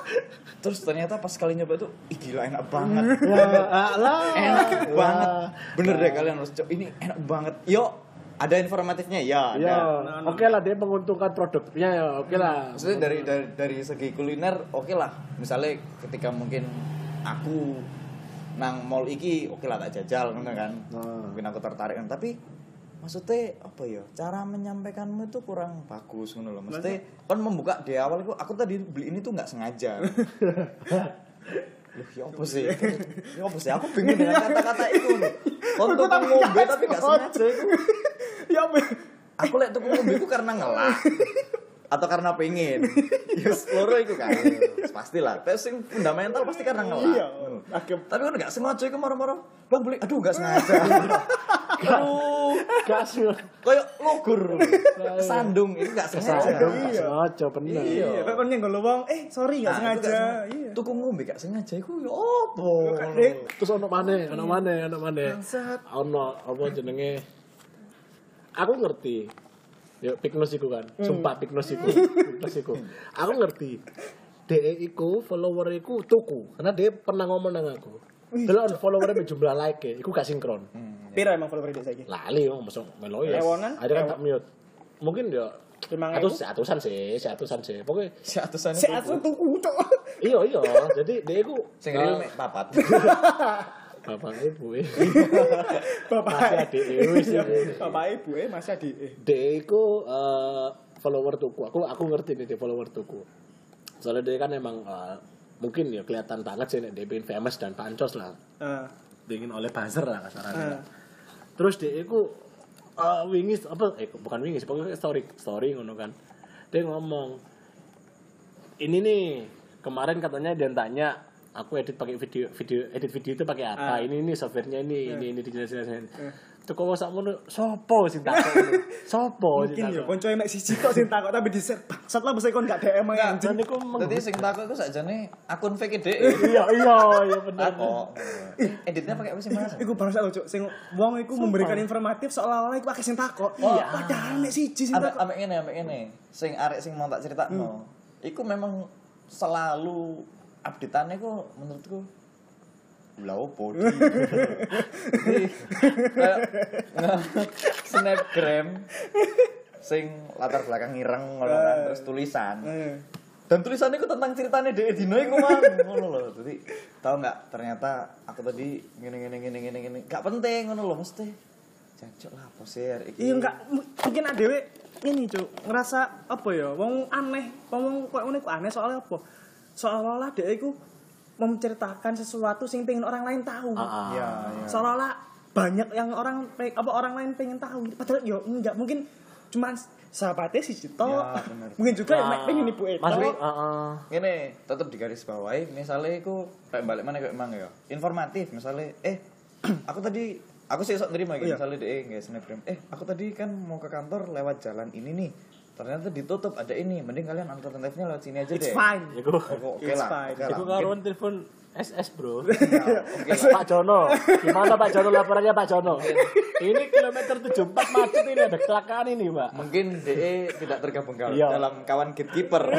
<laughs> Terus ternyata pas kali nyoba tuh, ih gila enak banget. Wah, <laughs> lah. enak Wah. banget. Bener deh kalian harus coba. Ini enak banget. Yuk, ada informatifnya ya. Ya, ada. oke lah dia menguntungkan produknya ya, oke lah. Maksudnya dari dari dari segi kuliner oke lah. Misalnya ketika mungkin aku nang mall iki oke lah tak jajal ngono kan. Hmm. Mungkin aku tertarik kan tapi maksudnya apa ya cara menyampaikanmu itu kurang bagus ngono loh maksudnya kan membuka di awal itu aku tadi beli ini tuh nggak sengaja <laughs> Loh, ya apa sih? Ya apa sih? Aku bingung dengan kata-kata itu. Kon tuku ngombe tapi gak sengaja itu. Ya apa? Aku lihat tuku ngombe itu karena ngelah. <laughs> Atau karena pengen. <laughs> Ya loro itu kan. Pastilah. Tapi sing fundamental pasti karena ngelah. Iya. Hmm. Tapi kan gak sengaja itu moro-moro. Bang beli, aduh gak sengaja. <laughs> Aduh, Gak sih. kayak logur. Sandung itu gak sengaja. Gak sengaja bener. Iya. Iya, kayak kon nyenggol wong, eh sorry Nah, gak itu sengaja. Iya. Tuku ngombe gak sengaja itu ya opo. Eh, Terus ono maneh, ono maneh, ono maneh. Bangsat. Ono apa jenenge? Aku ngerti. Ya piknos iku kan. Sumpah piknos iku. <laughs> Piknos iku. Aku ngerti. DE iku follower iku tuku karena dia pernah ngomong nang aku. Delok followernya jumlah like iku gak sinkron. Piro emang follower dia saiki? Lali yo masuk melo ya. Ada kan tak mute. Mungkin ya Lima Atus, atusan sih, atusan sih. Pokoknya Si atusan Si Atsu tuku cok. iya iya. Jadi dia iku Sing real mek papat. <laughs> bapak ibu eh. <laughs> Bapak Masih adik dewe sih. Bapak ibu eh masih adik dia iku eh, follower tuku. Aku aku ngerti nih dia follower tuku. Soalnya dia kan emang eh, mungkin ya kelihatan banget sih dia pengen famous dan pancos lah. Eh, Dingin oleh buzzer lah kasarannya. Eh. Terus dia iku eh, wingi apa eh bukan wingi sih, pokoknya story story ngono kan. Dia ngomong ini nih kemarin katanya dia tanya aku edit pakai video video edit video itu pakai apa Ah. ini ini softwarenya ini ini ini dijelasin tuh kok sak ngono sopo sing takok ngono? <laughs> sopo Mungkin ya konco emek siji kok sing takok tapi di share bangsat lah mesti kon gak DM aja anjing. Jadi sing takut itu sakjane akun fake dhek. iya iya iya bener Takok. Editnya pakai apa sih Mas? Iku bangsat lho cok sing wong iku memberikan informatif seolah-olah iku pakai sing takok. Iya. Padahal emek siji sing Ambek takok. ambek ngene, ambek ngene. Sing arek sing mau tak critakno. Iku memang selalu updateannya ku menurutku lah opo snapgram sing latar belakang ireng ngono kan terus tulisan. Eh. dan tulisannya itu tentang ceritanya Dek Dino iku mang. Ngono lho. Jadi tahu nggak ternyata aku tadi gini gini gini gini gini gak penting ngono lho. Mesti jancuk lah apa sih iki? Iya enggak m- mungkin adewe ini cuk ngerasa apa ya? Wong aneh wong kok ngene kok aneh soalnya apa seolah-olah dia iku menceritakan sesuatu sing pengen orang lain tahu Ah, ah. ya ya seolah-olah banyak yang orang apa orang lain pengen tahu padahal yo enggak mungkin cuma sahabatnya si Cito Ya, <laughs> mungkin juga yang Nah, pengen ibu itu Maksudnya, heeh. Ngene, tetep di garis bawahi misalnya iku kayak balik mana kayak emang ya. Informatif misalnya eh <clears throat> aku tadi aku sih sok nerima gitu Iya. misalnya deh nggak snapgram. Eh, aku tadi kan mau ke kantor lewat jalan ini nih. Ternyata ditutup ada ini. Mending kalian alternatifnya lewat sini aja it's deh. fine Iku Oh, Oke It's lah. fine. Oke lah. Iku Mungkin- karuan telepon SS bro. Ya, <laughs> oke lah. <laughs> Pak Jono, gimana Pak Jono laporannya Pak Jono? ini kilometer 74 macet ini ada kecelakaan ini Pak. Mungkin DE tidak tergabung kawan Iya. dalam kawan gatekeeper. <laughs>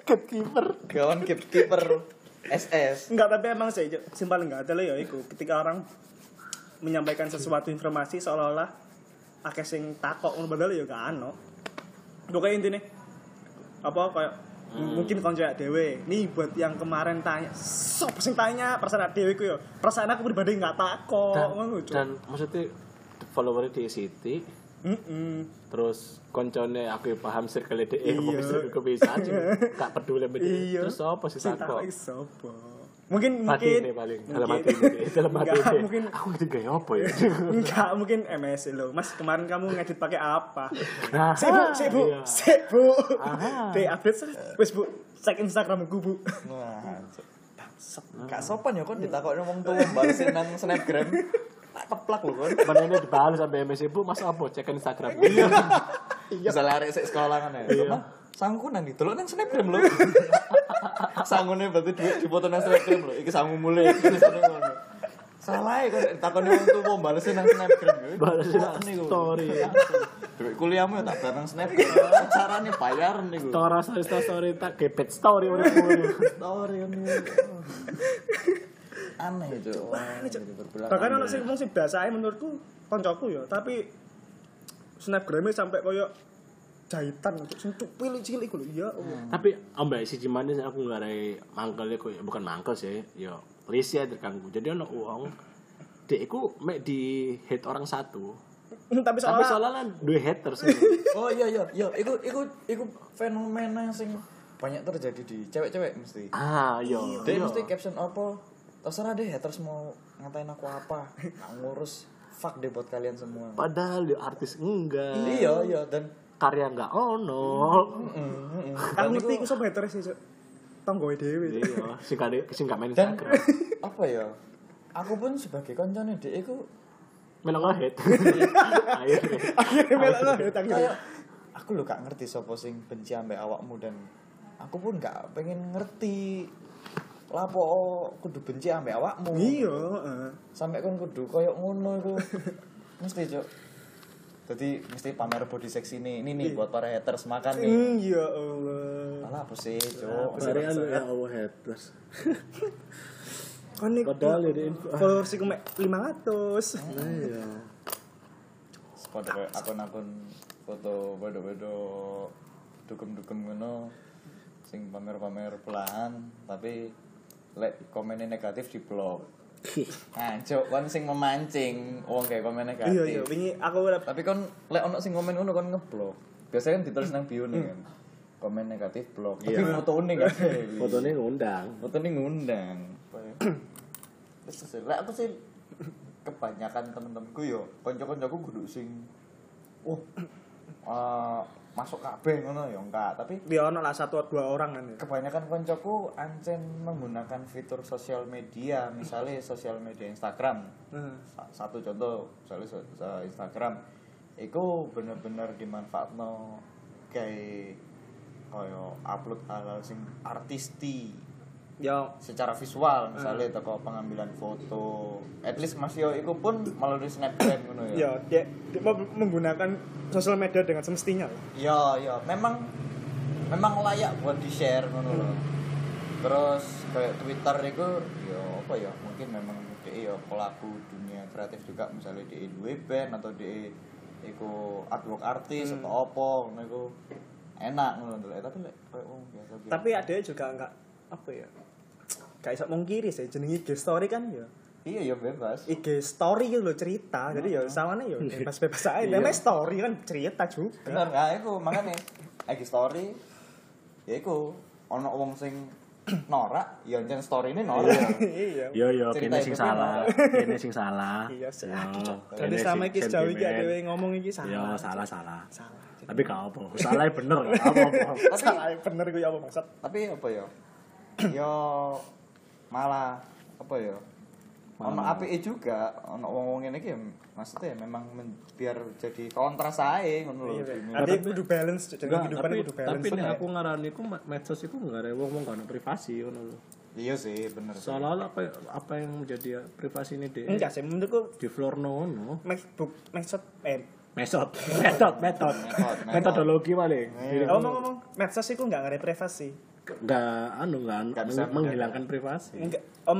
Gatekeeper. kawan gatekeeper SS. enggak tapi emang sih paling enggak adalah ya iku ketika orang menyampaikan sesuatu informasi seolah-olah akeh sing takok ngono padahal ya gak ano pokoknya intinya apa kayak mungkin konco dewe nih buat yang kemarin tanya sop sing tanya perasaan dewe ku yo perasaan aku pribadi nggak takok. Dan, Cuk. dan maksudnya followernya di City Mm-mm. terus koncone aku yang paham circle DE Iya. <laughs> kok bisa kok bisa aja gak peduli sama dia. Iya. Terus apa sih Sing takok? takok sopo mungkin mati mungkin paling dalam hati <laughs> dalam hati Enggak, mungkin aku gitu gaya apa ya enggak mungkin MS lo mas kemarin kamu ngedit pakai apa nah Sik bu, sik bu, iya. sik bu. <laughs> Dek update sih. Wes bu, cek Instagramku bu. Wah, Gak sopan ya kon ditakokno wong tuwa balesin nang snapgram. Tak teplak lho kon. mana ini dibalas sampai MS ibu mas apa cek Instagram iya arek sik sekolah kan ya. Mama, sangku nang didelok nang snapgram lho. <laughs> Sangune berarti duit dipoto nang snapgram lho. Iki sangu mulai ngono. Salah ya kon takoni wong tuwa balesin nang snapgram. Balesin nang story. Duit kuliahmu ya tak bayar nang snapgram. Carane bayar niku. Tora story story tak gebet story udah mulai Story niku. Aneh itu. Bahkan ono sing mung sing biasa ae menurutku koncoku ya, tapi snapgramnya sampai koyo jahitan untuk sing cupil cilik iku lho. Ya Allah. tapi ambek si Cimane aku ngarai mangkelnya kok bukan mangkel sih ya risih terganggu jadi ono uang dek iku mek di hate orang satu tapi tapi soalnya soalnya dua haters <laughs> Oh iya iya iya, iku iku iku fenomena sing banyak terjadi di cewek-cewek mesti. ah iya Dia iya. mesti caption apa? Terserah deh haters mau ngatain aku apa. Nggak ngurus. Fuck deh buat kalian semua. padahal dia artis enggak Iya iya dan karya enggak ono aku ngerti iku sapa haters sih. Tonggoe dhewe. iya sing gak sing gak main dan Instagram <laughs> apa ya? Aku pun sebagai koncone dek iku melong nge-hate <laughs> akhirnya Akhirnya melok akhirnya. kayak aku lo gak ngerti sapa sing benci ambek awakmu dan aku pun gak pengen ngerti lapo kudu benci ambek awakmu. Iya, heeh. sampai kon kudu koyo ngono iku <laughs> mesti cok jadi mesti pamer body seksi ini ini nih buat para haters makan nih. Hmm, ya Allah. malah apa sih lu ya Allah haters. <laughs> Kan nih Padahal ya di info. followers iku mek 500. iya. Pada kayak akun-akun foto bodo-bodo dukem-dukem ngono sing pamer-pamer pelahan tapi lek komennya negatif di blog nah cok kan sing memancing wong kayak komen negatif. Iya, iya, wingi aku ora tapi kan lek ono sing komen ngono kan ngeblok. Biasanya kan ditulis nang bio nih kan. Komen negatif blok. Tapi foto ini kan fotonya ngundang. Foto ini ngundang. Terus sih lek aku sih kebanyakan temen-temenku yo konco-koncoku kudu sing oh eh, masuk kabeh ngono ya enggak tapi dia ono lah satu atau dua orang kan ya. kebanyakan koncoku ancen menggunakan fitur sosial media misalnya sosial media Instagram Heeh. Sa- satu contoh misalnya Instagram itu bener-bener dimanfaatno kayak kayak upload hal-hal sing artisti Ya secara visual misalnya toko pengambilan foto. At least Mas Yo itu pun melalui snapgram ngono ya. Ya dia, menggunakan sosial media dengan semestinya. Ya ya memang memang layak buat di share ngono loh terus kayak Twitter itu ya apa ya mungkin memang dia ya pelaku dunia kreatif juga misalnya dia duwe band atau dia iku artwork artis Hmm. atau apa ngono iku. Enak ngono Eh, tapi koyo wong biasa biasa Tapi ada juga enggak apa ya? Gak iso mungkiri sih jenenge IG story kan ya. iya ya bebas IG story gitu loh cerita. Jadi ya sawane ya <laughs> bebas-bebas aja. Iya. Namanya story kan cerita juga. bener nah iku makanya IG story ya iku ono wong sing <clears throat> norak ya jen story ini norak Iya. Yo yo Cerita kene sing salah, <laughs> kene sing salah. Iya, Jadi sing iki sejauh iki sentimen. dhewe ngomong iki Yo salah. salah salah. Salah. Tapi gak apa, salah bener gak apa-apa. Tapi- <laughs> salah bener gue ya apa maksud? tapi apa ya yo malah apa ya ono apike juga ono wong-wong ngene iki ya, maksudnya memang men- biar jadi kontras ae ngono lho Iya. Nanti kudu balance, jadi Enggak, kehidupan tapi kudu balance. tapi nek bener. aku ngarani ku me- medsos iku enggak ada wong gak ono privasi ngono lho. iya sih bener sih. Seolah-olah apa apa yang menjadi privasi ini deh enggak sih menurutku di floor ngono. Facebook maksud eh Metode, metode, metode, metodologi paling. Iya. ngomong-ngomong medsos itu enggak ada privasi. Enggak, anu enggak, Nggak bisa menghilangkan privasi. Enggak om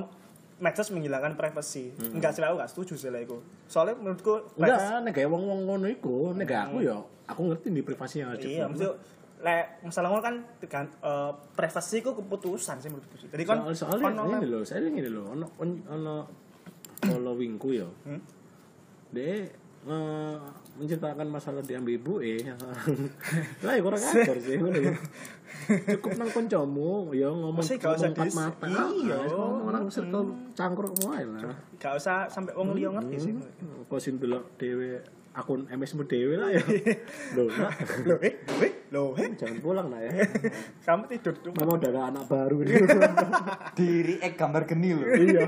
medsos menghilangkan privasi. Enggak sih aku enggak setuju sih lah iku. Soalnya menurutku Enggak, nek gawe wong-wong ngono iku, nek gak aku ya, aku ngerti di privasi yang Iya, mesti lek masalah ngono kan eh, privasi ku keputusan sih menurutku. sih. Jadi kan Soal, soalnya kon ini loh, saya ini loh, ono ono followingku ya. Hmm? Dia eh, menceritakan masalah ambil ibu eh. <laughs> lah ya kurang ajar sih <laughs> lho. Cukup nang koncomu ya ngomong Mesti gak usah ngomong empat dis- mata. Iya. Ah, ngomong orang circle cangkruk wae lah. gak usah sampai wong liya ngerti sih. Kok sing delok dhewe akun MS mu dhewe lah ya. <laughs> Loh, nak, Loh, eh, loh, eh, loh, eh. jangan pulang lah ya. Kamu tidur tuh. Mama udah ada anak baru ini. Diri ek gambar geni lho. Iya.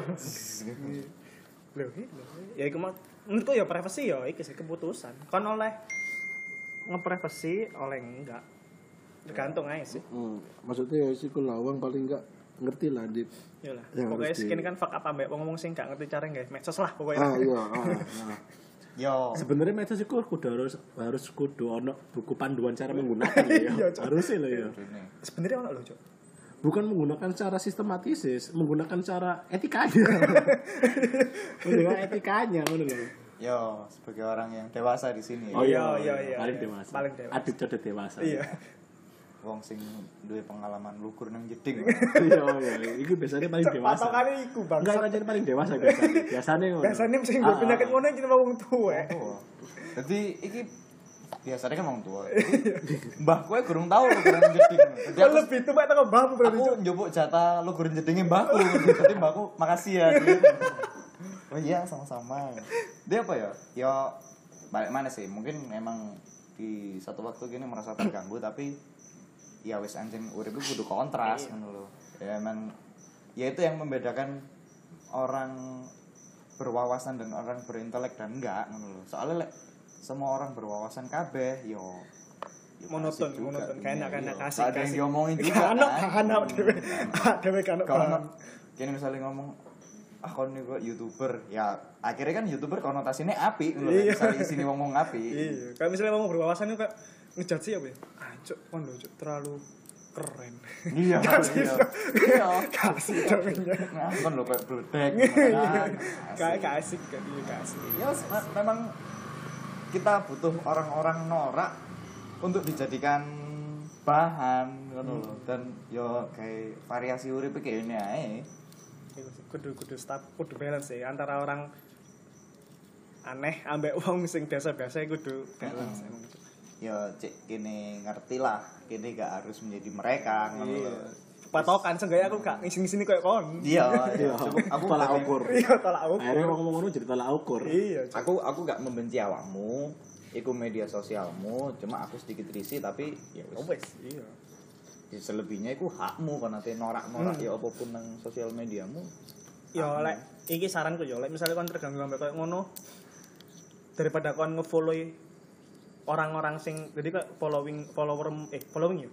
Loh, eh, loh, eh. Ya iku mah menurutku ya privasi ya iki sih keputusan. Kon oleh ngeprivasi oleh enggak. Tergantung aja sih. Hmm, maksudnya ya sih lawang paling enggak ngerti lah di Ya lah. Ya, pokoknya harus di- segini kan fuck up ambek wong ngomong sing gak ngerti cara nggak medsos lah pokoknya. ah iya ah, ah. <laughs> Yo sebenarnya medsos itu kudu harus harus kudu ono buku panduan cara menggunakan ya <laughs> Cok. harusnya loh ya. Sebenarnya ono lho, Cok. bukan menggunakan cara sistematis menggunakan cara etikanya <laughs> menggunakan etikanya loh Yo sebagai orang yang dewasa di sini. oh Iya, iya iya, iya, paling iya. dewasa Paling dewasa. adit codot dewasa Iya. Wong sing duwe pengalaman lukur nang jeding. <laughs> iya iya itu biasanya paling dewasa Patokane iku, Bang. enggak kan jadi paling dewasa biasanya <laughs> biasanya ngono Biasanya mesti Ah, gue penyakit ah. ngono jenenge wong tuwa. Tua. Jadi iki biasanya kan wong tua. Jadi, <laughs> Mbah kowe gurung tau lukur nang jeding. Jadi aku, lebih tuwa teko mbahmu berarti. aku njupuk jatah lukur jedingnya mbahku. Jadi mbahku makasih ya. Gitu. Oh iya sama-sama. Dia apa ya? Ya balik mana sih? Mungkin emang di satu waktu gini merasa terganggu tapi ya wis anjing urip iku kudu kontras ngono lho. Ya emang ya itu yang membedakan orang berwawasan dan orang berintelek dan enggak ngono. Soalnya lek semua orang berwawasan kabeh yo Monoton, monoton. enak-enak iya. kasih, Gak ada yang kasih. diomongin juga kan. Hmm, kan ono. kalau paham. kini misalnya ngomong ah kon nih youtuber ya akhirnya kan youtuber konotasinya api ngono Iya. misalnya isini ngomong api <laughs> Iya, kayak misalnya mau berwawasan itu kayak ngejat sih apa ya? Ah, Cok, kon Cok, terlalu keren. iya <laughs> Kasih <laughs> iya iya Kasih dong. nah kon lo kayak bledek Iya. Kayak gak asik kan, iya gak asik. ya me- memang kita butuh orang-orang norak untuk dijadikan bahan ngono lho dan yo kayak variasi urip kayak ini Iku sih, kudu kudu stop kudu balance sih antara orang aneh ambek wong sing biasa-biasa kudu balance emang. ya cek kini ngerti lah kini gak harus menjadi mereka ngono Iya. Patokan seenggaknya aku gak ngisi-ngisini kayak kon. iya Iya, cukup aku tolak ukur. Iya, tolak ukur. Akhirnya ngomong ngono jadi tolak ukur. Iya, aku aku gak membenci awakmu iku media sosialmu cuma aku sedikit risih tapi ya Oh, wis wes, iya. Ya selebihnya iku hakmu kan nanti norak norak Hmm. ya apa pun nang sosial mediamu Ya lek iki saranku ya lek misalnya kon terganggu kayak ngono daripada kon ngefollow orang-orang sing jadi kayak following follower eh following ya?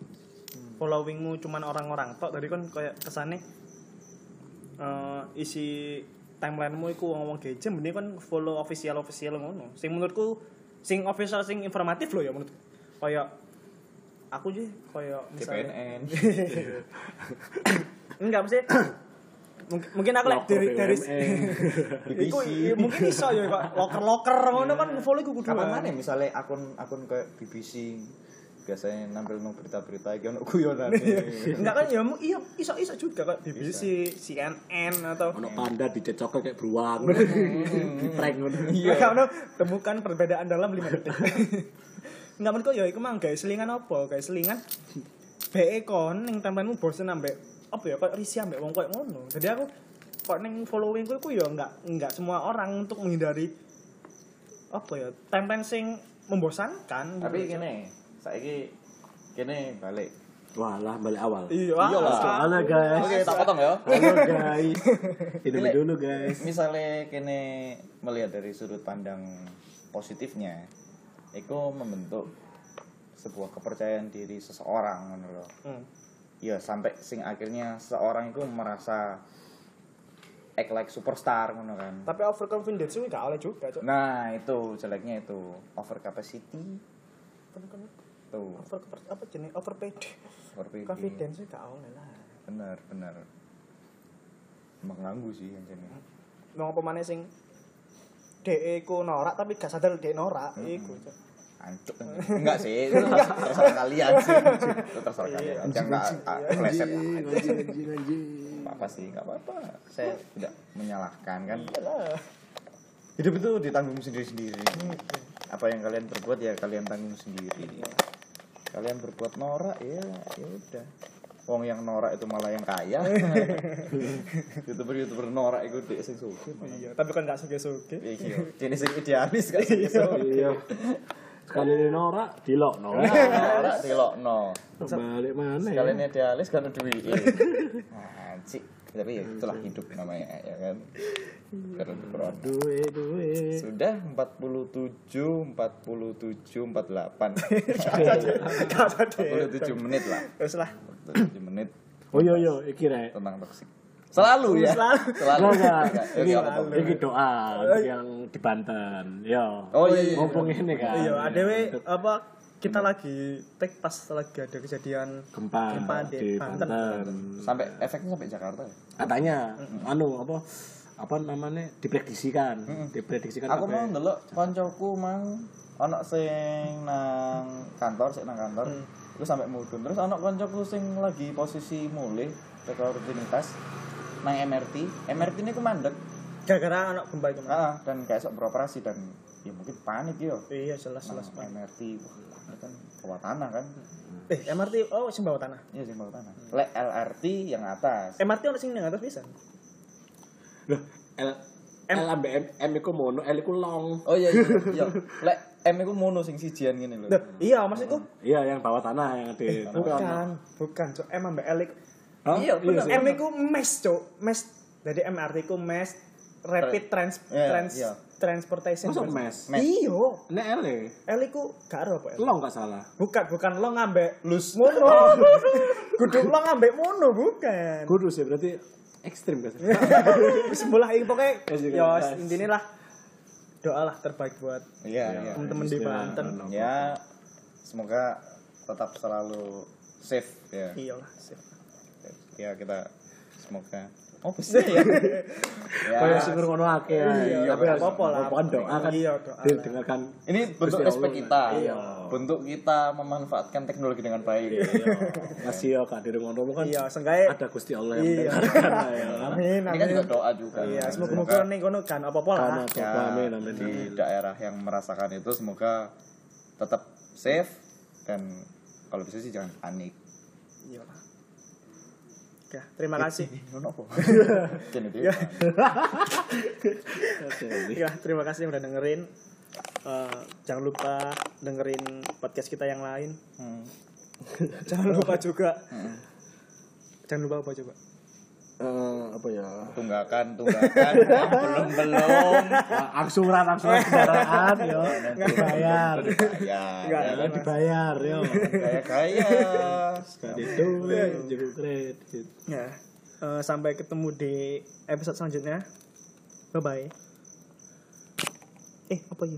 Followingmu cuman orang-orang tok dari kon kayak kesane eh isi timelinemu iku wong-wong gadget mending kon follow official official ngono. Sing menurutku sing official sing informatif loh ya menurut kayak aku sih kayak misalnya CPNN <laughs> enggak mesti <coughs> mungkin mungkin aku lek dari dari <laughs> iku i- mungkin iso ya kok loker-loker ngono kan follow iku kudu. Kapan mana misalnya akun akun kayak BBC biasanya nampil nang berita-berita iki ono guyonane. <laughs> enggak kan ya mu- iya iso iso juga kok BBC CNN atau ono panda dicecok kayak beruang. Prank ngono. Iya. Temukan perbedaan dalam 5 detik. Enggak menurutku ya iku mang guys selingan apa? Guys selingan BE kon ning tempelanmu bosen ambek apa ya kok risih ambek wong koyo ngono. Jadi aku kok ning followingku iku ya enggak enggak semua orang untuk menghindari apa ya tempen sing membosankan. Tapi kene, saiki kene balik. walah balik awal iya Iya lah. ah. halo guys Oke, tak potong ya. halo guys hidup dulu guys Misalnya kene melihat dari sudut pandang positifnya, itu membentuk sebuah kepercayaan diri seseorang lho. Hmm. Ya sampai sing akhirnya seseorang itu merasa act like superstar ngono kan. Tapi overconfidence itu gak oleh juga, Cok. Nah, itu jeleknya itu over capacity Kan kan tuh. over apa jenis over PD. Over PD. Confidence itu gak oleh lah. Bener, bener. Mengganggu sih yang ini. Mau apa mana sing DE ku norak tapi gak sadar DE norak iku. Cok. Ancuk. Enggak sih, itu terserah kalian sih. Itu terserah kalian. Jangan nggak pleset lah. anjing anjing anjing. Apa sih nggak apa-apa. Saya tidak menyalahkan kan? Hidup itu ditanggung sendiri-sendiri. Apa yang kalian berbuat ya kalian tanggung sendiri. Kalian berbuat norak ya ya udah. Wong yang norak itu malah yang kaya. <laughs> Youtuber youtuber norak itu dia sing suki Iya, tapi kan gak suge-suge. iya jenis sing idealis kan. Suki iya <laughs> sekali ini norak no norak dilokno balik mana ya kalian idealis kan duit anjing tapi ya itulah hidup namanya ya kan karena corona. duit duit Sudah 47 47 48. Gak ada DE. 47 menit lah. Wes lah. 47 menit oh iya iya iki rek tentang toksik. Selalu ya. Selalu. Selalu. Enggak, enggak. Oke, Ini, ini doa untuk yang di Banten. Yo. Oh iya iya. Mumpung ini kan. Iya, adewe apa kita lagi take pas lagi ada kejadian Gempa, Gempa di di Banten. Banten. Sampai efeknya sampai Jakarta ya. Katanya, anu apa apa namanya diprediksikan, diprediksikan Aku mau ndelok koncoku mang ana sing nang kantor, sik nang kantor. Terus sampai mudun. Terus ana koncoku sing lagi posisi mulih teko rutinitas nang MRT. MRT ini ku mandek. gara-gara anak gempa itu. Ah, dan kayak sok beroperasi dan ya mungkin panik yo. Iya, jelas jelas. Mas. MRT wah, kan bawah tanah kan. Eh, MRT oh sing bawah tanah. Iya sih bawah tanah. Lek LRT yang atas. MRT ono sing nang atas pisan. Loh, L M. L ambek M, M iku mono, L iku long. Oh iya iya iya. <laughs> Lek M iku mono sing sijian ngene lho. Loh, iya maksudku Iya, yang bawah tanah yang di bukan, bukan, Cok. M ambek L Hah? Iya, bener. sih. M iku mes, Cok. Mes. Jadi MRT iku mes rapid trans Iya, trans iya. transportation. Masuk mes. Mes. Iya. Nek L e, L iku gak ero apa L? long gak salah. Bukan, bukan lo ngambek lus mono. <laughs> Kudu lo ngambek mono, bukan. Kudu sih berarti ekstrim kan. <laughs> Wis mulai iki pokoke Ya, juga. ya intine lah doa lah terbaik buat Iya iya. temen-temen di Banten. Ya semoga tetap selalu safe ya. Iya lah. Ya kita semoga Oh, sih ya. <laughs> ya. Kayak sing ngono akeh. Iya, tapi apa-apa lah. Pokoknya doa kan Iya, doa lah. didengarkan. Ini bentuk respek Allah. kita. Iya. Bentuk kita memanfaatkan teknologi dengan baik. Masih ya Kak di ngono kan. Iya, seenggaknya Ada Gusti Allah yang Iya. mendengarkan ya. <laughs> Amin, Ini kan juga doa juga. Iya, semoga-moga nih kono kan apa-apa lah. Karena ya, apa amin amin. di daerah yang merasakan itu semoga tetap safe dan kalau bisa sih jangan panik. Iya <laughs> Oke, terima kasih. Dia. Ya, terima kasih yang udah dengerin. Eh, jangan lupa dengerin podcast kita yang lain. Hmm. <laughs> Jangan lupa juga. Jangan lupa apa coba? Eh, apa ya? Tunggakan, tunggakan. belum belum. Angsuran angsuran kendaraan yo. Dibayar. Ya, Enggak, ya, Ya, dibayar yo. kayak kaya. Sekali itu juga kredit. Ya. eh, sampai ketemu di episode selanjutnya. Bye bye. Eh, apa ya?